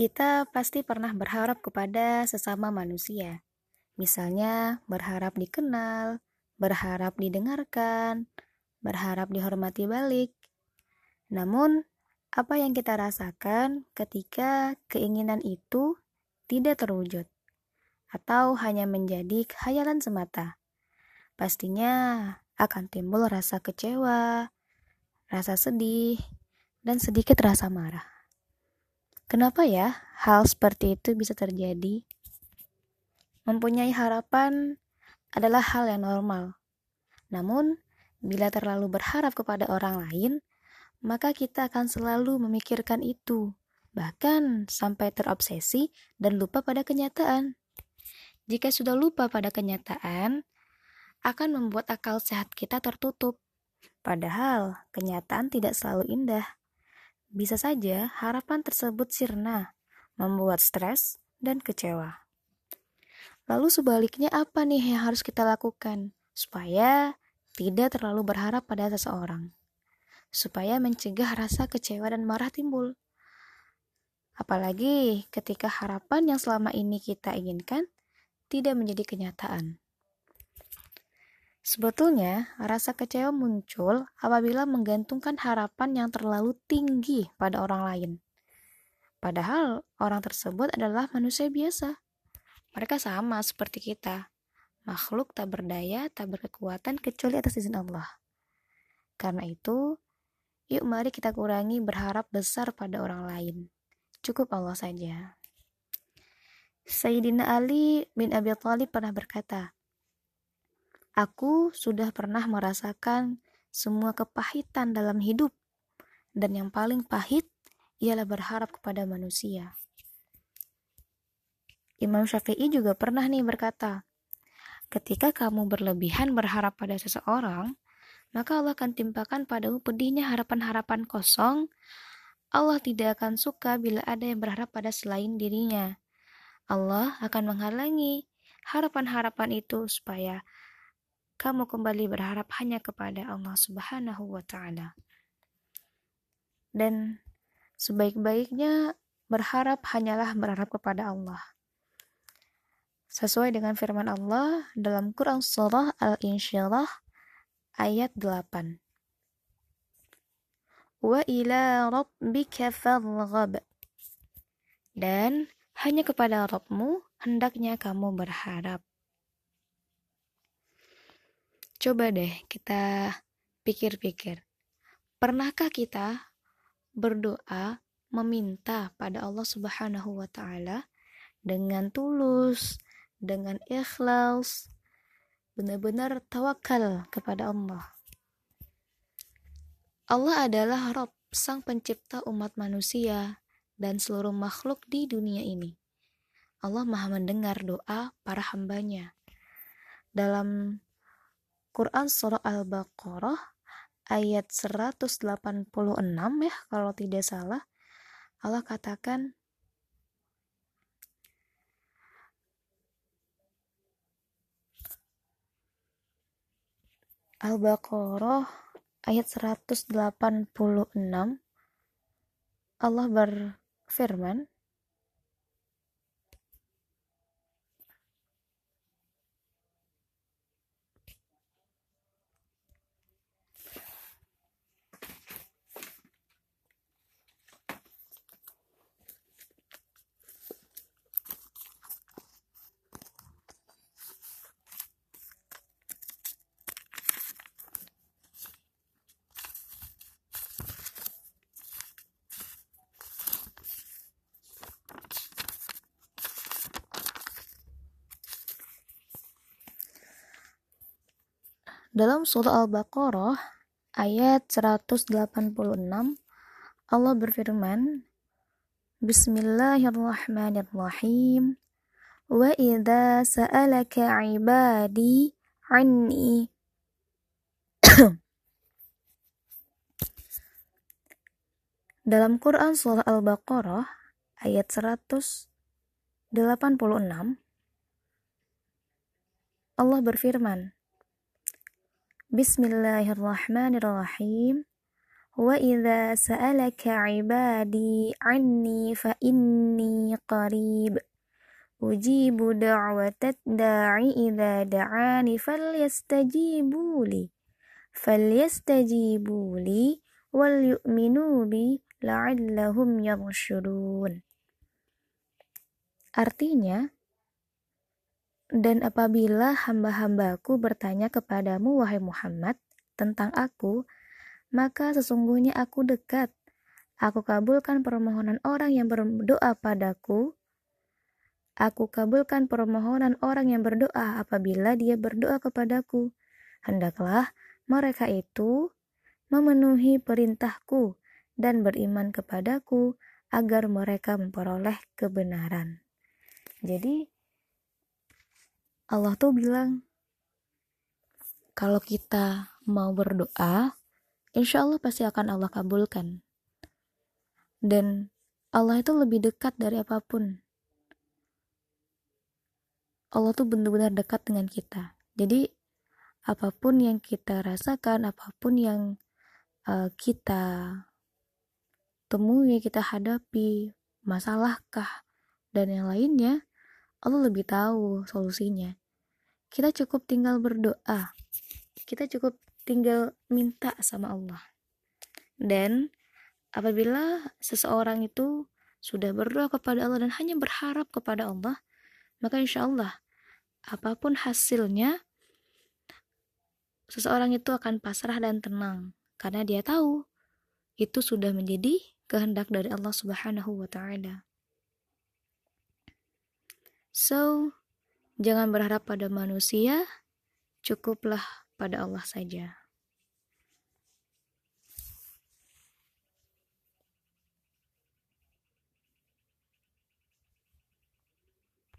Kita pasti pernah berharap kepada sesama manusia. Misalnya, berharap dikenal, berharap didengarkan, berharap dihormati balik. Namun, apa yang kita rasakan ketika keinginan itu tidak terwujud atau hanya menjadi khayalan semata? Pastinya akan timbul rasa kecewa, rasa sedih, dan sedikit rasa marah. Kenapa ya hal seperti itu bisa terjadi? Mempunyai harapan adalah hal yang normal. Namun, bila terlalu berharap kepada orang lain, maka kita akan selalu memikirkan itu, bahkan sampai terobsesi dan lupa pada kenyataan. Jika sudah lupa pada kenyataan, akan membuat akal sehat kita tertutup. Padahal, kenyataan tidak selalu indah. Bisa saja harapan tersebut sirna, membuat stres dan kecewa. Lalu sebaliknya apa nih yang harus kita lakukan supaya tidak terlalu berharap pada seseorang? Supaya mencegah rasa kecewa dan marah timbul. Apalagi ketika harapan yang selama ini kita inginkan tidak menjadi kenyataan. Sebetulnya, rasa kecewa muncul apabila menggantungkan harapan yang terlalu tinggi pada orang lain. Padahal orang tersebut adalah manusia biasa. Mereka sama seperti kita. Makhluk tak berdaya, tak berkekuatan kecuali atas izin Allah. Karena itu, yuk mari kita kurangi berharap besar pada orang lain. Cukup Allah saja. Sayyidina Ali bin Abi Thalib pernah berkata, Aku sudah pernah merasakan semua kepahitan dalam hidup, dan yang paling pahit ialah berharap kepada manusia. Imam Syafi'i juga pernah nih berkata, ketika kamu berlebihan berharap pada seseorang, maka Allah akan timpakan padamu pedihnya harapan-harapan kosong. Allah tidak akan suka bila ada yang berharap pada selain dirinya. Allah akan menghalangi harapan-harapan itu supaya kamu kembali berharap hanya kepada Allah Subhanahu wa taala. Dan sebaik-baiknya berharap hanyalah berharap kepada Allah. Sesuai dengan firman Allah dalam Quran Surah Al-Insyirah ayat 8. Wa ila rabbika farghab. Dan hanya kepada Rabbmu hendaknya kamu berharap. Coba deh kita pikir-pikir. Pernahkah kita berdoa meminta pada Allah Subhanahu wa taala dengan tulus, dengan ikhlas, benar-benar tawakal kepada Allah. Allah adalah Rob, sang pencipta umat manusia dan seluruh makhluk di dunia ini. Allah maha mendengar doa para hambanya. Dalam Quran Surah Al-Baqarah ayat 186 ya kalau tidak salah. Allah katakan Al-Baqarah ayat 186 Allah berfirman Dalam surah Al-Baqarah ayat 186 Allah berfirman Bismillahirrahmanirrahim. Wa idza sa'alaka 'ibadi 'anni Dalam Quran surah Al-Baqarah ayat 186 Allah berfirman Bismillahirrahmanirrahim. وإذا سألك عبادي عني فإني قريب أجيب دعوة الداعي إذا دعاني فليستجيبوا لي فليستجيبوا لي وليؤمنوا بي لعلهم يرشدون Artinya, dan apabila hamba-hambaku bertanya kepadamu, wahai Muhammad, tentang aku, maka sesungguhnya aku dekat. Aku kabulkan permohonan orang yang berdoa padaku. Aku kabulkan permohonan orang yang berdoa apabila dia berdoa kepadaku. Hendaklah mereka itu memenuhi perintahku dan beriman kepadaku agar mereka memperoleh kebenaran. Jadi Allah tuh bilang kalau kita mau berdoa insya Allah pasti akan Allah kabulkan. Dan Allah itu lebih dekat dari apa pun. Allah tuh benar-benar dekat dengan kita. Jadi apa pun yang kita rasakan, apa pun yang uh, kita temui, kita hadapi, masalahkah dan yang lainnya, Allah lebih tahu solusinya. Kita cukup tinggal berdoa. Kita cukup tinggal minta sama Allah. Dan apabila seseorang itu sudah berdoa kepada Allah dan hanya berharap kepada Allah, maka insya Allah apa pun hasilnya, seseorang itu akan pasrah dan tenang karena dia tahu itu sudah menjadi kehendak dari Allah Subhanahu wa taala. So, jangan berharap pada manusia, cukuplah pada Allah saja.